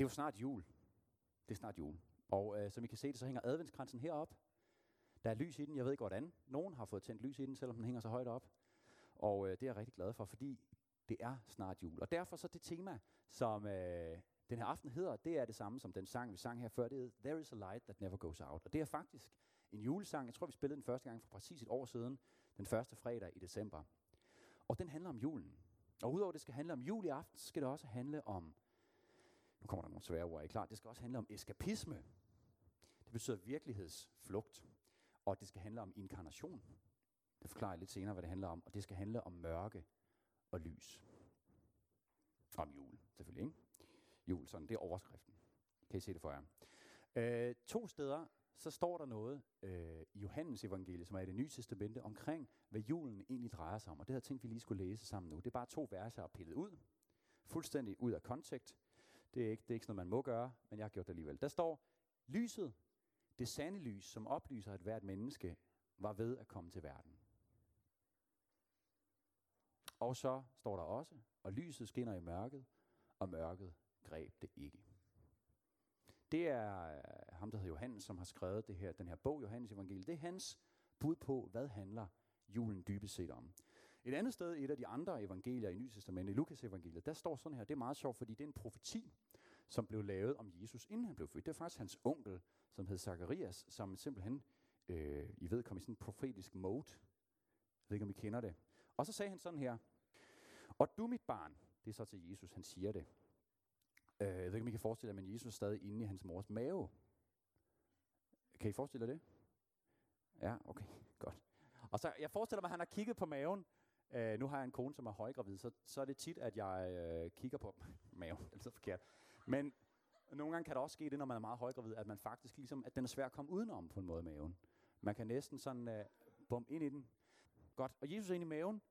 Det er jo snart jul. Det er snart jul. Og øh, som I kan se det, så hænger adventskransen herop. Der er lys i den, jeg ved ikke hvordan. Nogen har fået tændt lys i den, selvom den hænger så højt op. Og øh, det er jeg rigtig glad for, fordi det er snart jul. Og derfor så det tema, som øh, den her aften hedder, det er det samme som den sang, vi sang her før. Det er There is a light that never goes out. Og det er faktisk en julesang. Jeg tror, vi spillede den første gang for præcis et år siden, den første fredag i december. Og den handler om julen. Og udover det skal handle om jul i aften, så skal det også handle om, nu kommer der nogle svære ord, er I klar? Det skal også handle om eskapisme. Det betyder virkelighedsflugt. Og det skal handle om inkarnation. Det forklarer jeg lidt senere, hvad det handler om. Og det skal handle om mørke og lys. Om jul, selvfølgelig, ikke? Jul, sådan, det er overskriften. Kan I se det for jer? Øh, to steder, så står der noget øh, i Johannes evangeliet, som er i det nye testamente, omkring, hvad julen egentlig drejer sig om. Og det har jeg tænkt, vi lige skulle læse sammen nu. Det er bare to verser pillet ud. Fuldstændig ud af kontekst. Det er ikke, det er ikke sådan noget, man må gøre, men jeg har gjort det alligevel. Der står, lyset, det sande lys, som oplyser, at hvert menneske var ved at komme til verden. Og så står der også, og lyset skinner i mørket, og mørket greb det ikke. Det er øh, ham, der hedder Johannes, som har skrevet det her, den her bog, Johannes Evangeliet. Det er hans bud på, hvad handler julen dybest set om. Et andet sted, et af de andre evangelier i Nytestamentet, i Lukas evangeliet, der står sådan her, det er meget sjovt, fordi det er en profeti, som blev lavet om Jesus, inden han blev født. Det er faktisk hans onkel, som hed Zacharias, som simpelthen, øh, I ved, kom i sådan en profetisk mode. Jeg ved ikke, om I kender det. Og så sagde han sådan her, og du mit barn, det er så til Jesus, han siger det. Øh, jeg ved ikke, om I kan forestille jer, men Jesus er stadig inde i hans mors mave. Kan I forestille jer det? Ja, okay, godt. Og så, jeg forestiller mig, at han har kigget på maven. Øh, nu har jeg en kone, som er højgravid, så, så er det tit, at jeg øh, kigger på maven. Det er så forkert. Men nogle gange kan der også ske det, når man er meget højgravid, at man faktisk ligesom, at den er svær at komme udenom på en måde maven. Man kan næsten sådan øh, bum ind i den. Godt. Og Jesus er inde i maven.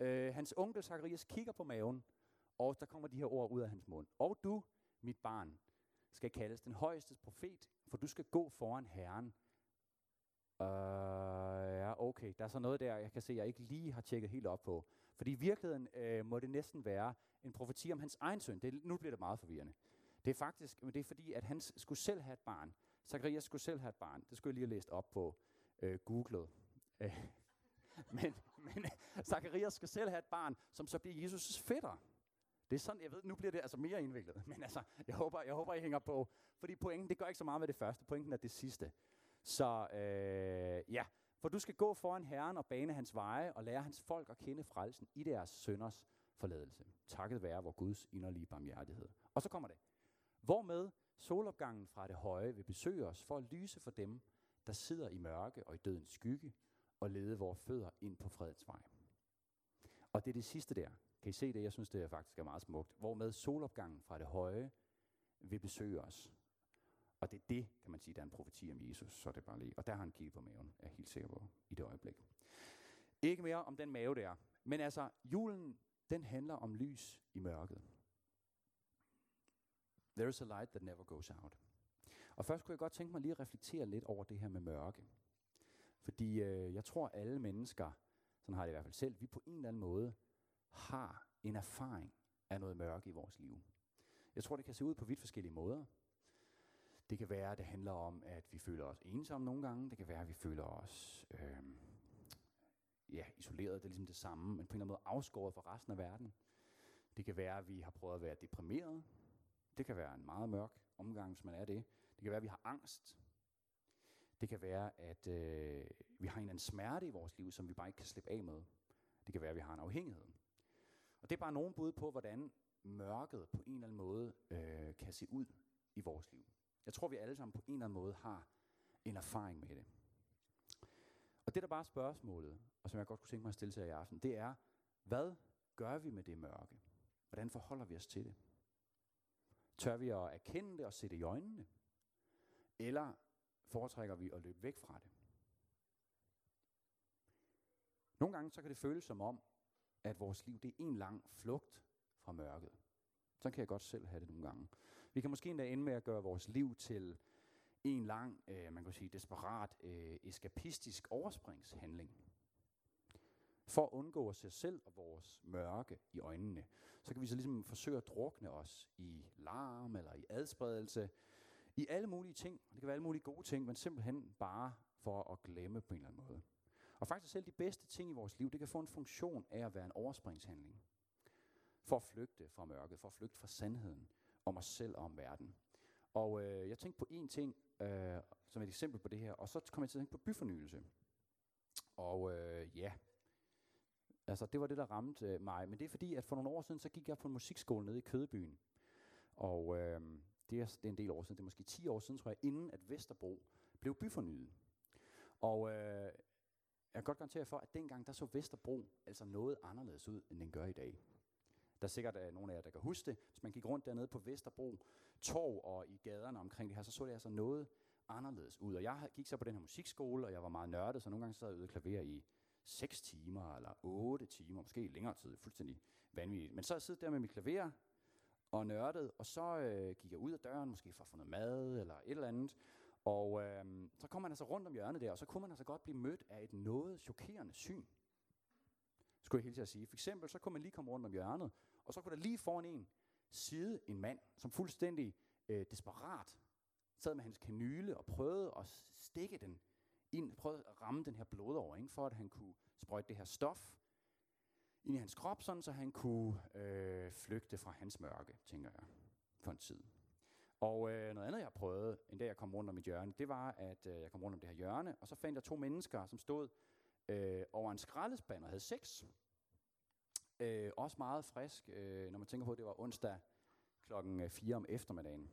Øh, hans onkel Zacharias kigger på maven, og der kommer de her ord ud af hans mund. Og du, mit barn, skal kaldes den højeste profet, for du skal gå foran Herren. Uh, ja, okay. Der er så noget der, jeg kan se, jeg ikke lige har tjekket helt op på. Fordi i virkeligheden øh, må det næsten være en profeti om hans egen søn. Det, nu bliver det meget forvirrende. Det er faktisk, men det er fordi, at han skulle selv have et barn. Zacharias skulle selv have et barn. Det skulle jeg lige have læst op på øh, googlet. Øh, men men Zacharias skulle selv have et barn, som så bliver Jesus' fætter. Det er sådan, jeg ved, nu bliver det altså mere indviklet. Men altså, jeg håber, jeg håber, I hænger på. Fordi pointen, det gør ikke så meget med det første. Pointen er det sidste. Så øh, ja, for du skal gå foran Herren og bane hans veje og lære hans folk at kende frelsen i deres sønders forladelse. Takket være vor Guds inderlige barmhjertighed. Og så kommer det. Hvormed solopgangen fra det høje vil besøge os for at lyse for dem, der sidder i mørke og i dødens skygge, og lede vores fødder ind på fredens vej. Og det er det sidste der. Kan I se det? Jeg synes, det er faktisk er meget smukt. Hvormed solopgangen fra det høje vil besøge os. Og det er det, kan man sige, der er en profeti om Jesus. Så er det bare lige. Og der har han kigget på maven, er jeg helt sikker på, i det øjeblik. Ikke mere om den mave der. Men altså, julen, den handler om lys i mørket. There is a light that never goes out. Og først kunne jeg godt tænke mig lige at reflektere lidt over det her med mørke. Fordi øh, jeg tror, alle mennesker, sådan har det i hvert fald selv, vi på en eller anden måde har en erfaring af noget mørke i vores liv. Jeg tror, det kan se ud på vidt forskellige måder. Det kan være, at det handler om, at vi føler os ensomme nogle gange. Det kan være, at vi føler os øh, ja, isoleret. Det er ligesom det samme, men på en eller anden måde afskåret fra resten af verden. Det kan være, at vi har prøvet at være deprimeret. Det kan være en meget mørk omgang, hvis man er det. Det kan være, at vi har angst. Det kan være, at øh, vi har en eller anden smerte i vores liv, som vi bare ikke kan slippe af med. Det kan være, at vi har en afhængighed. Og det er bare nogle bud på, hvordan mørket på en eller anden måde øh, kan se ud i vores liv. Jeg tror, vi alle sammen på en eller anden måde har en erfaring med det. Og det der bare er spørgsmålet, og som jeg godt kunne tænke mig at stille til i aften, det er, hvad gør vi med det mørke? Hvordan forholder vi os til det? Tør vi at erkende det og se det i øjnene? Eller foretrækker vi at løbe væk fra det? Nogle gange så kan det føles som om, at vores liv det er en lang flugt fra mørket. Så kan jeg godt selv have det nogle gange. Vi kan måske endda ende med at gøre vores liv til en lang, øh, man kan sige, desperat, øh, eskapistisk overspringshandling. For at undgå at se os selv og vores mørke i øjnene, så kan vi så ligesom forsøge at drukne os i larm eller i adspredelse, i alle mulige ting. Det kan være alle mulige gode ting, men simpelthen bare for at glemme på en eller anden måde. Og faktisk selv de bedste ting i vores liv, det kan få en funktion af at være en overspringshandling. For at flygte fra mørket, for at flygte fra sandheden om os selv og om verden. Og øh, jeg tænkte på én ting, øh, som et eksempel på det her, og så kom jeg til at tænke på byfornyelse. Og øh, ja, altså det var det, der ramte øh, mig. Men det er fordi, at for nogle år siden, så gik jeg på en musikskole nede i Kødebyen. Og øh, det, er, det er en del år siden, det er måske 10 år siden, tror jeg, inden at Vesterbro blev byfornyet. Og øh, jeg kan godt garantere for, at dengang der så Vesterbro altså noget anderledes ud, end den gør i dag. Der er sikkert øh, nogle af jer, der kan huske det. Hvis man gik rundt dernede på Vesterbro Torv og i gaderne omkring det her, så så det altså noget anderledes ud. Og jeg gik så på den her musikskole, og jeg var meget nørdet, så nogle gange sad jeg ude og klaver i 6 timer eller 8 timer, måske længere tid, fuldstændig vanvittigt. Men så jeg der med mit klaver og nørdet, og så øh, gik jeg ud af døren, måske for at få noget mad eller et eller andet, og øh, så kom man altså rundt om hjørnet der, og så kunne man altså godt blive mødt af et noget chokerende syn. Skulle jeg hilse at sige. For eksempel, så kunne man lige komme rundt om hjørnet, og så kunne der lige foran en sidde en mand, som fuldstændig øh, desperat sad med hans kanyle og prøvede at stikke den ind, prøvede at ramme den her blod over, ikke, for at han kunne sprøjte det her stof ind i hans krop, sådan så han kunne øh, flygte fra hans mørke, tænker jeg, for en tid. Og øh, noget andet, jeg prøvede, en dag jeg kom rundt om mit hjørne, det var, at øh, jeg kom rundt om det her hjørne, og så fandt jeg to mennesker, som stod øh, over en skraldespand og havde sex. Øh, også meget frisk, øh, når man tænker på, at det var onsdag klokken øh, 4 om eftermiddagen.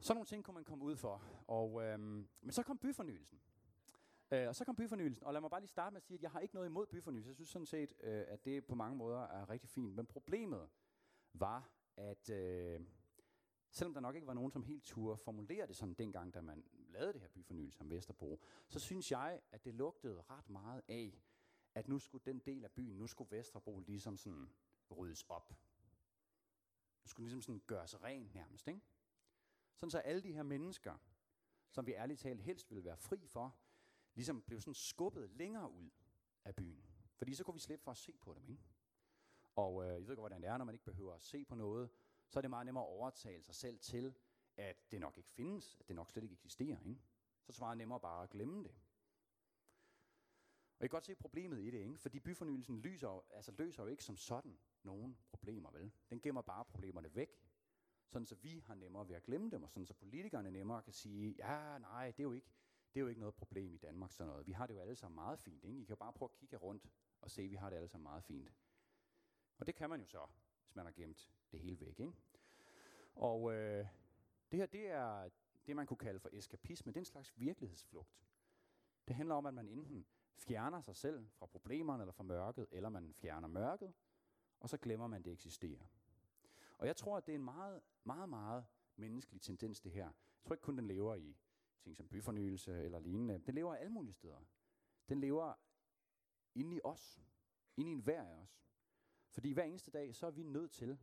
Sådan nogle ting kunne man komme ud for. Og, øh, men så kom byfornyelsen. Øh, og så kom byfornyelsen, og lad mig bare lige starte med at sige, at jeg har ikke noget imod byfornyelse. Jeg synes sådan set, øh, at det på mange måder er rigtig fint. Men problemet var, at øh, selvom der nok ikke var nogen, som helt turde formulere det sådan dengang, da man lavede det her byfornyelse om Vesterbro, så synes jeg, at det lugtede ret meget af, at nu skulle den del af byen, nu skulle Vesterbro ligesom sådan ryddes op. Nu skulle ligesom sådan gøres ren nærmest, ikke? Sådan så alle de her mennesker, som vi ærligt talt helst ville være fri for, ligesom blev sådan skubbet længere ud af byen. Fordi så kunne vi slippe for at se på dem, ikke? Og øh, jeg ved godt, hvordan det er, når man ikke behøver at se på noget, så er det meget nemmere at overtale sig selv til, at det nok ikke findes, at det nok slet ikke eksisterer. Ikke? Så er det meget nemmere bare at glemme det. Og jeg kan godt se problemet i det, ikke? fordi byfornyelsen lyser, altså løser jo ikke som sådan nogen problemer, vel? Den gemmer bare problemerne væk, sådan så vi har nemmere ved at glemme dem, og sådan så politikerne nemmere kan sige, ja, nej, det er jo ikke, det er jo ikke noget problem i Danmark, sådan noget. Vi har det jo alle sammen meget fint, ikke? I kan jo bare prøve at kigge rundt og se, at vi har det alle sammen meget fint. Og det kan man jo så, hvis man har gemt det hele væk. Ikke? Og øh, det her, det er det, man kunne kalde for eskapisme. Det er en slags virkelighedsflugt. Det handler om, at man enten fjerner sig selv fra problemerne eller fra mørket, eller man fjerner mørket, og så glemmer man, at det eksisterer. Og jeg tror, at det er en meget, meget, meget menneskelig tendens, det her. Jeg tror ikke kun, den lever i ting som byfornyelse eller lignende. Den lever alle mulige steder. Den lever inde i os. Inde i hver af os. Fordi hver eneste dag, så er vi nødt til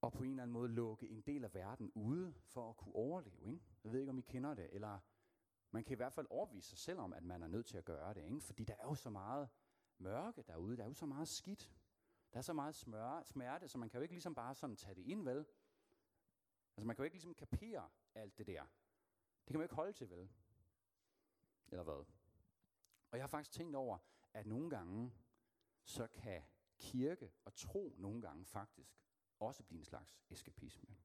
og på en eller anden måde lukke en del af verden ude for at kunne overleve. Ikke? Jeg ved ikke, om I kender det, eller man kan i hvert fald overbevise sig selv om, at man er nødt til at gøre det. Ikke? Fordi der er jo så meget mørke derude, der er jo så meget skidt. Der er så meget smør, smerte, så man kan jo ikke ligesom bare sådan tage det ind, vel? Altså man kan jo ikke ligesom kapere alt det der. Det kan man jo ikke holde til, vel? Eller hvad? Og jeg har faktisk tænkt over, at nogle gange, så kan kirke og tro nogle gange faktisk også blive en slags eskapisme.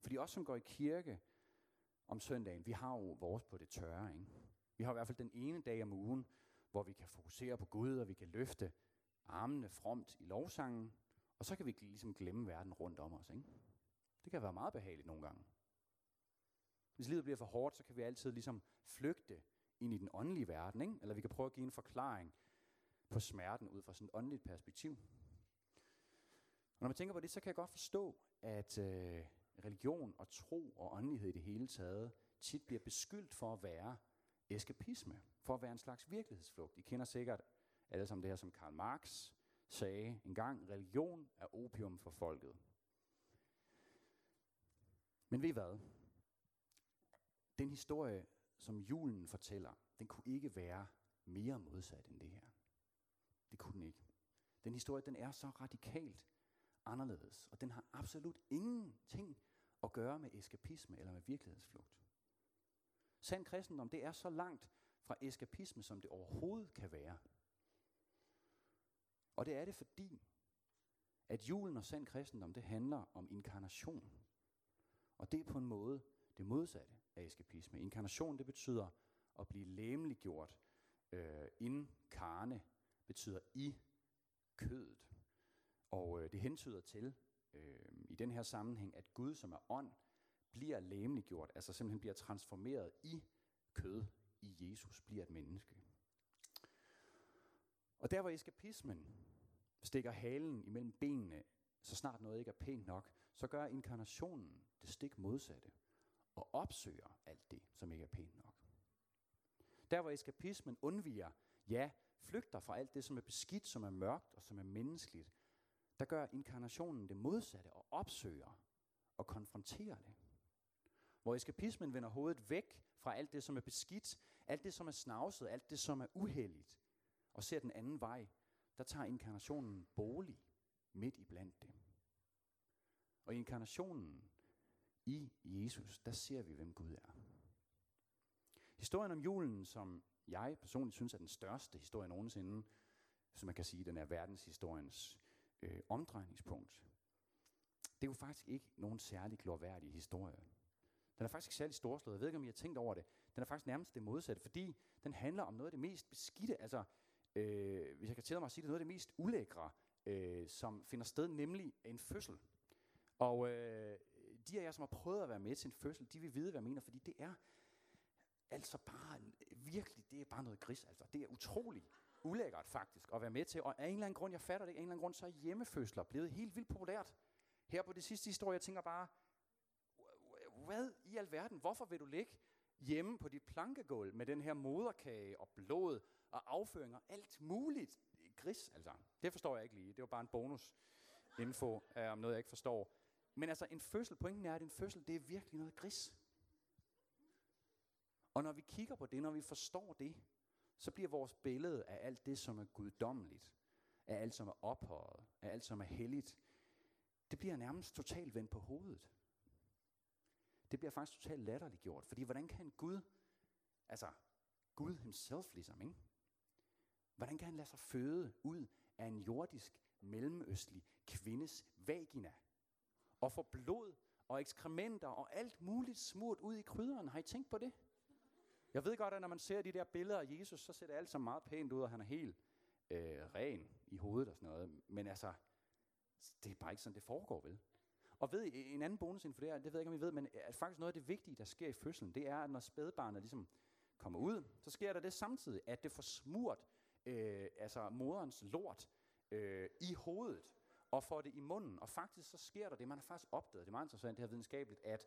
Fordi os, som går i kirke om søndagen, vi har jo vores på det tørre. Ikke? Vi har i hvert fald den ene dag om ugen, hvor vi kan fokusere på Gud, og vi kan løfte armene fromt i lovsangen, og så kan vi ligesom glemme verden rundt om os. Ikke? Det kan være meget behageligt nogle gange. Hvis livet bliver for hårdt, så kan vi altid ligesom flygte ind i den åndelige verden, ikke? eller vi kan prøve at give en forklaring på smerten ud fra sådan et åndeligt perspektiv. Og når man tænker på det, så kan jeg godt forstå, at øh, religion og tro og åndelighed i det hele taget tit bliver beskyldt for at være eskapisme, for at være en slags virkelighedsflugt. I kender sikkert alle sammen det her, som Karl Marx sagde engang, religion er opium for folket. Men ved I hvad? Den historie, som julen fortæller, den kunne ikke være mere modsat end det her. Det kunne den ikke. Den historie, den er så radikalt anderledes, og den har absolut ingenting at gøre med eskapisme eller med virkelighedsflugt. Sand kristendom, det er så langt fra eskapisme, som det overhovedet kan være. Og det er det fordi, at julen og sand kristendom, det handler om inkarnation. Og det er på en måde det modsatte af eskapisme. Inkarnation, det betyder at blive læmeliggjort. Øh, inkarne betyder i kødet. Og øh, det hentyder til, øh, i den her sammenhæng, at Gud, som er ånd, bliver læmeliggjort, altså simpelthen bliver transformeret i kød, i Jesus, bliver et menneske. Og der hvor eskapismen stikker halen imellem benene, så snart noget ikke er pænt nok, så gør inkarnationen det stik modsatte og opsøger alt det, som ikke er pænt nok. Der hvor eskapismen undviger, ja, flygter fra alt det, som er beskidt, som er mørkt og som er menneskeligt, der gør inkarnationen det modsatte og opsøger og konfronterer det. Hvor eskapismen vender hovedet væk fra alt det, som er beskidt, alt det, som er snavset, alt det, som er uheldigt, og ser den anden vej, der tager inkarnationen bolig midt i blandt det. Og i inkarnationen i Jesus, der ser vi, hvem Gud er. Historien om julen, som jeg personligt synes er den største historie nogensinde, som man kan sige, den er verdenshistoriens øh, omdrejningspunkt. Det er jo faktisk ikke nogen særlig glorværdig historie. Den er faktisk ikke særlig storslået. Jeg ved ikke, om I har tænkt over det. Den er faktisk nærmest det modsatte, fordi den handler om noget af det mest beskidte, altså øh, hvis jeg kan tillade mig at sige det, noget af det mest ulækre, øh, som finder sted, nemlig en fødsel. Og øh, de af jer, som har prøvet at være med til en fødsel, de vil vide, hvad jeg mener, fordi det er altså bare, virkelig, det er bare noget gris. Altså. Det er utroligt ulækkert faktisk at være med til. Og af en eller anden grund, jeg fatter det ikke, af en eller anden grund, så er hjemmefødsler blevet helt vildt populært. Her på det sidste historie, jeg tænker bare, hvad i alverden, hvorfor vil du ligge hjemme på dit plankegulv med den her moderkage og blod og afføringer, alt muligt gris, altså. Det forstår jeg ikke lige. Det var bare en bonus info uh, øh, om noget, jeg ikke forstår. Men altså, en fødsel, pointen er, at en fødsel, det er virkelig noget gris. Og når vi kigger på det, når vi forstår det, så bliver vores billede af alt det, som er guddommeligt, af alt, som er ophøjet, af alt, som er helligt, det bliver nærmest totalt vendt på hovedet. Det bliver faktisk totalt latterligt gjort, fordi hvordan kan en Gud, altså Gud himself ligesom, ikke? Hvordan kan han lade sig føde ud af en jordisk, mellemøstlig kvindes vagina? Og få blod og ekskrementer og alt muligt smurt ud i krydderen. Har I tænkt på det? Jeg ved godt, at når man ser de der billeder af Jesus, så ser det alt sammen meget pænt ud, og han er helt øh, ren i hovedet og sådan noget. Men altså, det er bare ikke sådan, det foregår, vel? Og ved en anden bonus inden for det her, det ved jeg ikke, om I ved, men at faktisk noget af det vigtige, der sker i fødslen, det er, at når spædbarnet ligesom kommer ud, så sker der det samtidig, at det får smurt øh, altså moderens lort øh, i hovedet og får det i munden. Og faktisk så sker der det, man har faktisk opdaget, det er meget interessant, det her videnskabeligt, at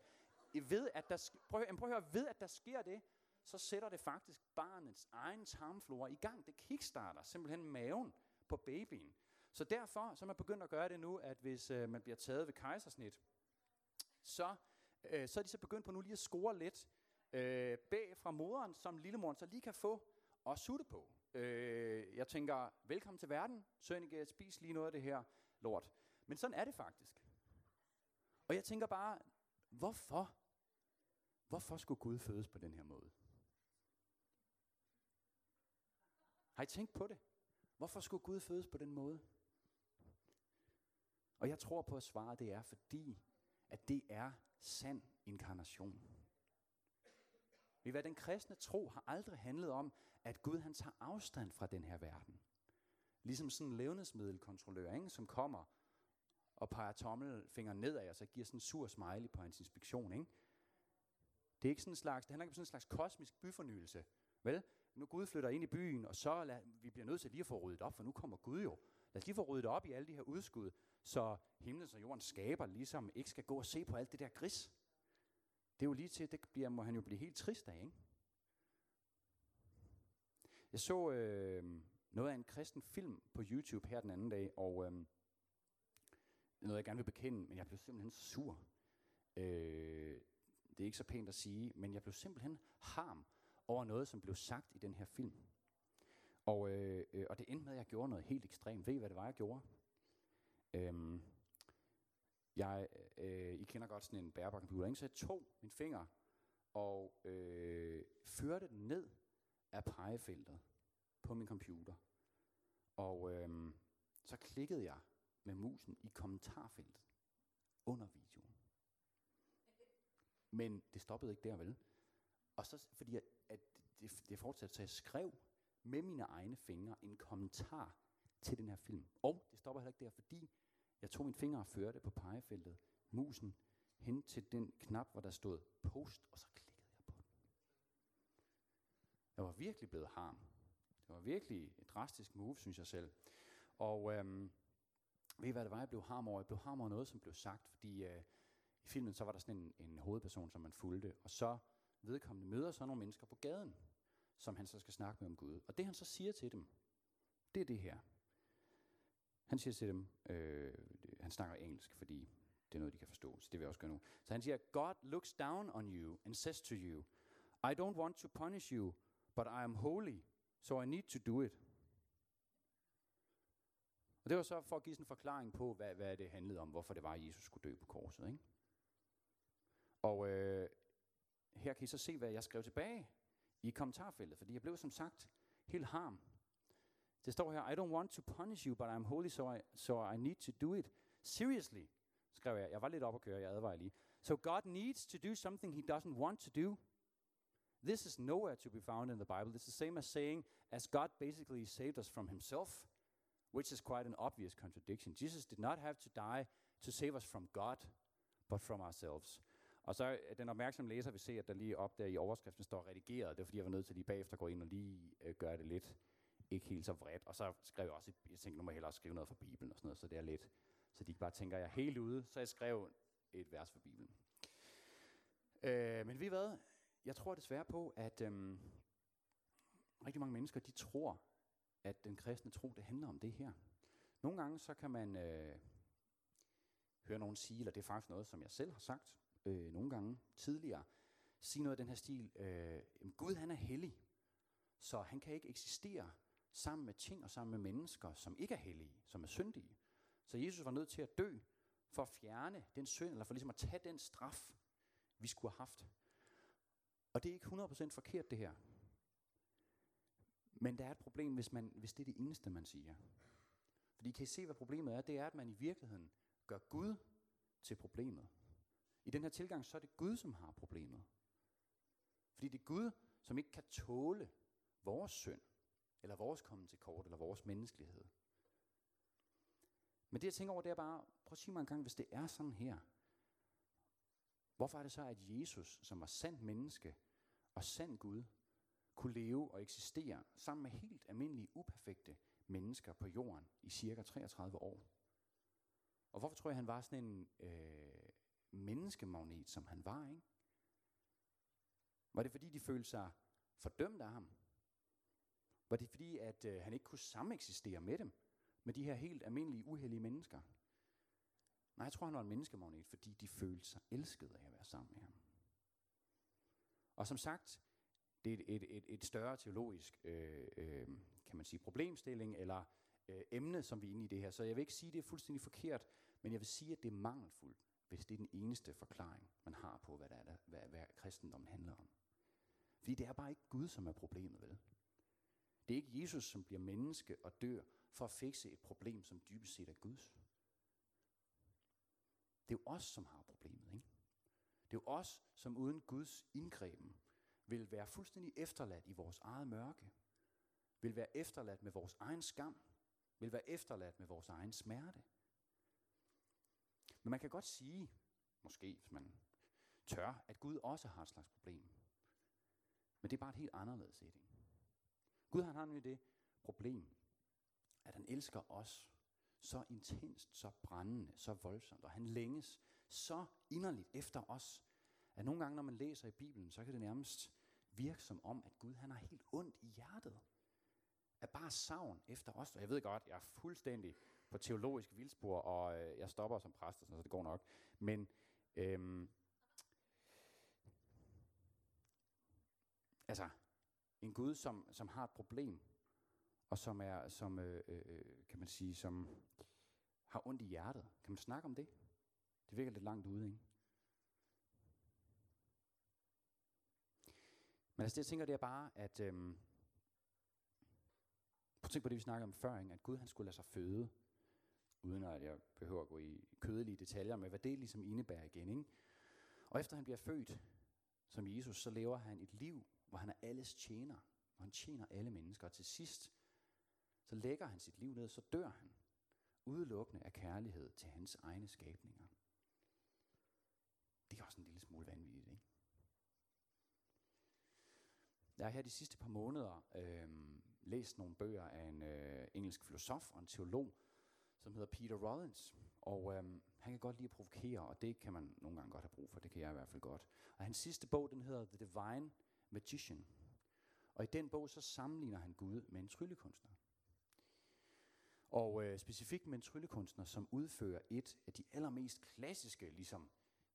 ved at der, prøv, prøv at høre, ved at der sker det, så sætter det faktisk barnets egen tarmflora i gang. Det kickstarter simpelthen maven på babyen. Så derfor så er man begyndt at gøre det nu, at hvis øh, man bliver taget ved kejsersnit, så, øh, så er de så begyndt på nu lige at score lidt øh, bag fra moderen, som lillemoren så lige kan få og sutte på. Øh, jeg tænker, velkommen til verden, Sønneke, spis lige noget af det her lort. Men sådan er det faktisk. Og jeg tænker bare, hvorfor? Hvorfor skulle Gud fødes på den her måde? Har I tænkt på det? Hvorfor skulle Gud fødes på den måde? Og jeg tror på at svaret det er fordi, at det er sand inkarnation. Vi hvad den kristne tro har aldrig handlet om, at Gud han tager afstand fra den her verden. Ligesom sådan en levnedsmiddelkontrollør, ikke? som kommer og peger tommelfingeren nedad, og så giver sådan en sur smiley på hans inspektion. Ikke? Det er ikke sådan en slags, det handler ikke om sådan en slags kosmisk byfornyelse. Vel? Nu Gud flytter ind i byen, og så lad, vi bliver nødt til lige at få ryddet op, for nu kommer Gud jo. Lad os lige få ryddet op i alle de her udskud, så himlen og jorden skaber ligesom ikke skal gå og se på alt det der gris. Det er jo lige til, det bliver, må han jo blive helt trist af, ikke? Jeg så øh, noget af en kristen film på YouTube her den anden dag, og øh, noget jeg gerne vil bekende, men jeg blev simpelthen sur. Øh, det er ikke så pænt at sige, men jeg blev simpelthen harm over noget, som blev sagt i den her film. Og, øh, øh, og det endte med, at jeg gjorde noget helt ekstremt. Ved I, hvad det var, jeg gjorde? Øhm, jeg, øh, I kender godt sådan en bærbar computer, ikke? så jeg tog min finger og øh, førte den ned af pegefeltet på min computer. Og øh, så klikkede jeg med musen i kommentarfeltet under videoen. Men det stoppede ikke der, vel? Og så, fordi at, at det, det fortsatte, så jeg skrev med mine egne fingre en kommentar til den her film. Og det stopper heller ikke der, fordi jeg tog min finger og førte på pegefeltet, musen, hen til den knap, hvor der stod post, og så klikkede jeg på den. Jeg var virkelig blevet harm. Det var virkelig et drastisk move, synes jeg selv. Og øhm, ved I hvad det var, jeg blev harm over? Jeg blev harm over noget, som blev sagt, fordi øh, i filmen så var der sådan en, en hovedperson, som man fulgte, og så vedkommende møder så nogle mennesker på gaden, som han så skal snakke med om Gud. Og det han så siger til dem, det er det her. Han siger til dem, øh, han snakker engelsk, fordi det er noget, de kan forstå, så det vil jeg også gøre nu. Så han siger, God looks down on you and says to you, I don't want to punish you, but I am holy, so I need to do it. Og det var så for at give sådan en forklaring på, hvad, hvad det handlede om, hvorfor det var, at Jesus skulle dø på korset. Ikke? Og øh, her kan I så se, hvad jeg skrev tilbage i kommentarfeltet, fordi jeg blev som sagt helt harm. Det står her, I don't want to punish you, but I'm holy, so I, so I need to do it. Seriously, skrev jeg. Jeg var lidt op at køre, jeg advarer lige. So God needs to do something he doesn't want to do. This is nowhere to be found in the Bible. It's the same as saying, as God basically saved us from himself, which is quite an obvious contradiction. Jesus did not have to die to save us from God, but from ourselves. Og så øh, den opmærksomme læser vil se, at der lige op der i overskriften står redigeret. Det er fordi, jeg var nødt til lige bagefter at gå ind og lige øh, gøre det lidt ikke helt så vredt. Og så skrev jeg også, jeg tænkte, nu må jeg hellere skrive noget fra Bibelen og sådan noget, så det er lidt, så de ikke bare tænker, at jeg er helt ude. Så jeg skrev et vers fra Bibelen. Øh, men ved I hvad? Jeg tror desværre på, at øh, rigtig mange mennesker, de tror, at den kristne tro, det handler om det her. Nogle gange så kan man øh, høre nogen sige, eller det er faktisk noget, som jeg selv har sagt øh, nogle gange tidligere, sige noget af den her stil, øh, Gud han er hellig, så han kan ikke eksistere sammen med ting og sammen med mennesker, som ikke er hellige, som er syndige. Så Jesus var nødt til at dø for at fjerne den synd, eller for ligesom at tage den straf, vi skulle have haft. Og det er ikke 100% forkert det her. Men der er et problem, hvis, man, hvis det er det eneste, man siger. Fordi kan I se, hvad problemet er? Det er, at man i virkeligheden gør Gud til problemet. I den her tilgang, så er det Gud, som har problemet. Fordi det er Gud, som ikke kan tåle vores synd, eller vores komme til kort, eller vores menneskelighed. Men det jeg tænker over, det er bare, prøv at sige mig en gang, hvis det er sådan her, hvorfor er det så, at Jesus, som var sandt menneske og sand Gud, kunne leve og eksistere sammen med helt almindelige, uperfekte mennesker på jorden i cirka 33 år? Og hvorfor tror jeg, han var sådan en øh, menneskemagnet, som han var, ikke? Var det fordi, de følte sig fordømt af ham? Var det fordi, at øh, han ikke kunne sameksistere med dem? Med de her helt almindelige, uheldige mennesker? Nej, jeg tror, han var en menneskemagnet, fordi de følte sig elskede af at være sammen med ham. Og som sagt, det er et, et, et, et større teologisk, øh, øh, kan man sige, problemstilling eller øh, emne, som vi er inde i det her. Så jeg vil ikke sige, at det er fuldstændig forkert, men jeg vil sige, at det er mangelfuldt, hvis det er den eneste forklaring, man har på, hvad, der er, der, hvad, hvad kristendommen handler om. Fordi det er bare ikke Gud, som er problemet, vel? Det er ikke Jesus, som bliver menneske og dør for at fikse et problem, som dybest set er Guds. Det er jo os, som har problemet, ikke? Det er jo os, som uden Guds indgreben vil være fuldstændig efterladt i vores eget mørke, vil være efterladt med vores egen skam, vil være efterladt med vores egen smerte. Men man kan godt sige, måske hvis man tør, at Gud også har et slags problem. Men det er bare et helt anderledes setting. Gud han har nemlig det problem, at han elsker os så intenst, så brændende, så voldsomt, og han længes så inderligt efter os, at nogle gange, når man læser i Bibelen, så kan det nærmest virke som om, at Gud han har helt ondt i hjertet. Er bare savn efter os. Og jeg ved godt, jeg er fuldstændig på teologisk vildspor, og øh, jeg stopper som præst, og sådan, så det går nok. Men øhm, altså, en Gud, som, som har et problem, og som er, som, øh, øh, øh, kan man sige, som har ondt i hjertet. Kan man snakke om det? Det virker lidt langt ude, ikke? Men altså det, jeg tænker, det er bare, at øhm, prøv at tænke på det, vi snakkede om før, ikke? at Gud han skulle lade sig føde, uden at jeg behøver at gå i kødelige detaljer med, hvad det ligesom indebærer igen. Ikke? Og efter han bliver født som Jesus, så lever han et liv, hvor han er alles tjener, hvor han tjener alle mennesker. Og til sidst, så lægger han sit liv ned, så dør han, udelukkende af kærlighed til hans egne skabninger. Det er også en lille smule vanvittigt, ikke? Jeg har her de sidste par måneder øh, læst nogle bøger af en øh, engelsk filosof og en teolog, som hedder Peter Rollins. Og øhm, han kan godt lide at provokere, og det kan man nogle gange godt have brug for. Det kan jeg i hvert fald godt. Og hans sidste bog, den hedder The Divine Magician. Og i den bog, så sammenligner han Gud med en tryllekunstner. Og øh, specifikt med en tryllekunstner, som udfører et af de allermest klassiske, ligesom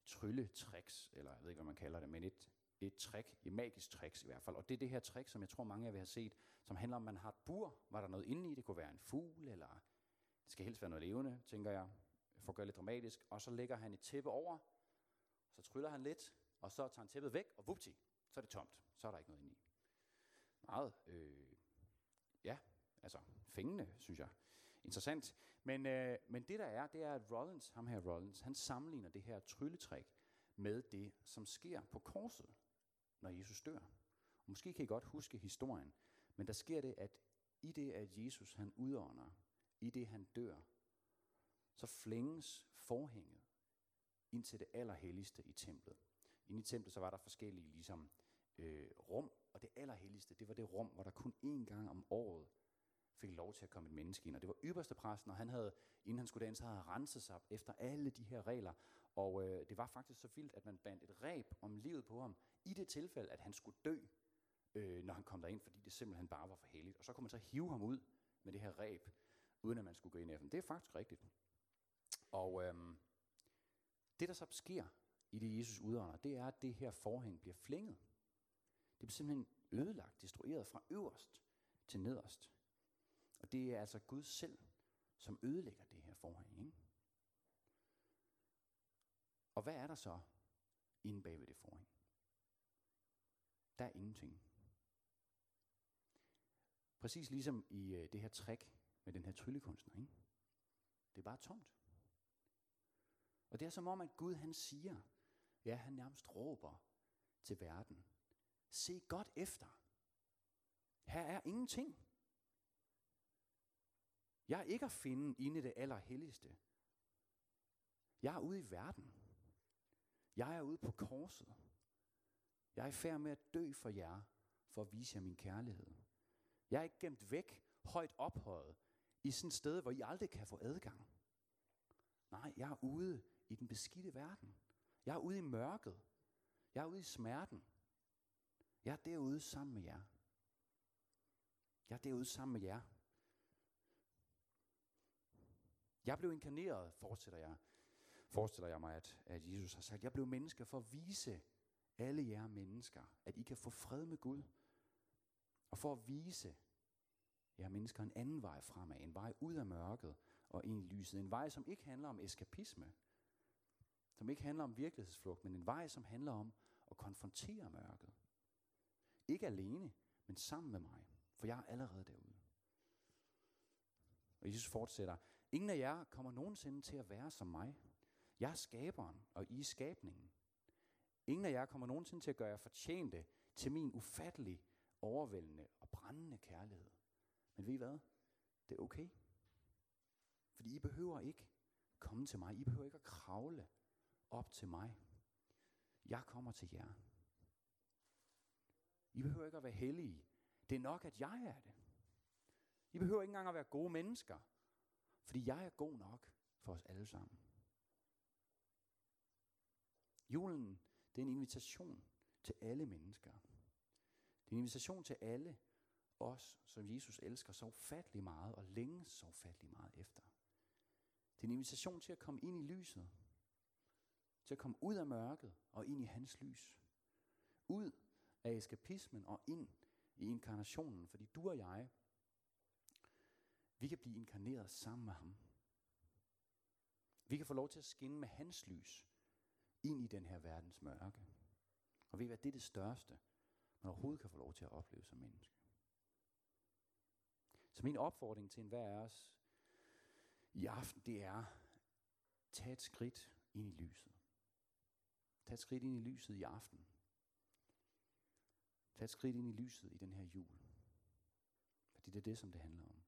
trylletricks, eller jeg ved ikke, hvad man kalder det, men et et trick, et magisk trick i hvert fald. Og det er det her trick, som jeg tror mange af jer vil have set, som handler om, at man har et bur, var der noget inde i, det kunne være en fugl, eller det skal helst være noget levende, tænker jeg, for at gøre lidt dramatisk. Og så lægger han et tæppe over, så tryller han lidt, og så tager han tæppet væk, og vupti, så er det tomt. Så er der ikke noget inde i. Meget, øh, ja, altså fængende, synes jeg. Interessant. Men, øh, men det der er, det er, at Rollins, ham her Rollins, han sammenligner det her trylletrik med det, som sker på korset når Jesus dør. Og måske kan I godt huske historien, men der sker det, at i det, at Jesus han udånder, i det han dør, så flænges forhænget ind til det allerhelligste i templet. Inde i templet så var der forskellige ligesom, øh, rum, og det allerhelligste, det var det rum, hvor der kun én gang om året fik lov til at komme et menneske ind. Og det var ypperste præsten, og han havde, inden han skulle derind, så havde han renset sig efter alle de her regler. Og øh, det var faktisk så vildt, at man bandt et reb om livet på ham, i det tilfælde, at han skulle dø, øh, når han kom derind, fordi det simpelthen bare var for helligt. Og så kunne man så hive ham ud med det her reb, uden at man skulle gå ind efter ham. Det er faktisk rigtigt. Og øhm, det, der så sker i det, Jesus udånder, det er, at det her forhæng bliver flænget. Det bliver simpelthen ødelagt, destrueret fra øverst til nederst. Og det er altså Gud selv, som ødelægger det her forhæng. Ikke? Og hvad er der så inde bag ved det forhæng? Der er ingenting. Præcis ligesom i øh, det her trick med den her tryllekunstner. Ikke? Det er bare tomt. Og det er som om, at Gud han siger, ja, han nærmest råber til verden. Se godt efter. Her er ingenting. Jeg er ikke at finde inde i det allerhelligste. Jeg er ude i verden. Jeg er ude på korset. Jeg er i færd med at dø for jer, for at vise jer min kærlighed. Jeg er ikke gemt væk, højt ophøjet, i sådan et sted, hvor I aldrig kan få adgang. Nej, jeg er ude i den beskidte verden. Jeg er ude i mørket. Jeg er ude i smerten. Jeg er derude sammen med jer. Jeg er derude sammen med jer. Jeg blev inkarneret, fortsætter jeg, forestiller jeg mig, at, at Jesus har sagt. Jeg blev menneske for at vise alle jer mennesker, at I kan få fred med Gud. Og for at vise jer mennesker en anden vej fremad, en vej ud af mørket og ind i lyset. En vej, som ikke handler om eskapisme, som ikke handler om virkelighedsflugt, men en vej, som handler om at konfrontere mørket. Ikke alene, men sammen med mig, for jeg er allerede derude. Og Jesus fortsætter, ingen af jer kommer nogensinde til at være som mig. Jeg er skaberen, og I er skabningen. Ingen af jer kommer nogensinde til at gøre jer fortjente til min ufattelig, overvældende og brændende kærlighed. Men ved I hvad? Det er okay. Fordi I behøver ikke komme til mig. I behøver ikke at kravle op til mig. Jeg kommer til jer. I behøver ikke at være hellige. Det er nok, at jeg er det. I behøver ikke engang at være gode mennesker. Fordi jeg er god nok for os alle sammen. Julen det er en invitation til alle mennesker. Det er en invitation til alle os, som Jesus elsker så ufattelig meget og længes så ufattelig meget efter. Det er en invitation til at komme ind i lyset. Til at komme ud af mørket og ind i hans lys. Ud af eskapismen og ind i inkarnationen. Fordi du og jeg, Vi kan blive inkarneret sammen med ham. Vi kan få lov til at skinne med hans lys ind i den her verdens mørke. Og ved I hvad, det er det største, man overhovedet kan få lov til at opleve som menneske. Så min opfordring til enhver af os i aften, det er, tag et skridt ind i lyset. Tag et skridt ind i lyset i aften. Tag et skridt ind i lyset i den her jul. Fordi det er det, som det handler om.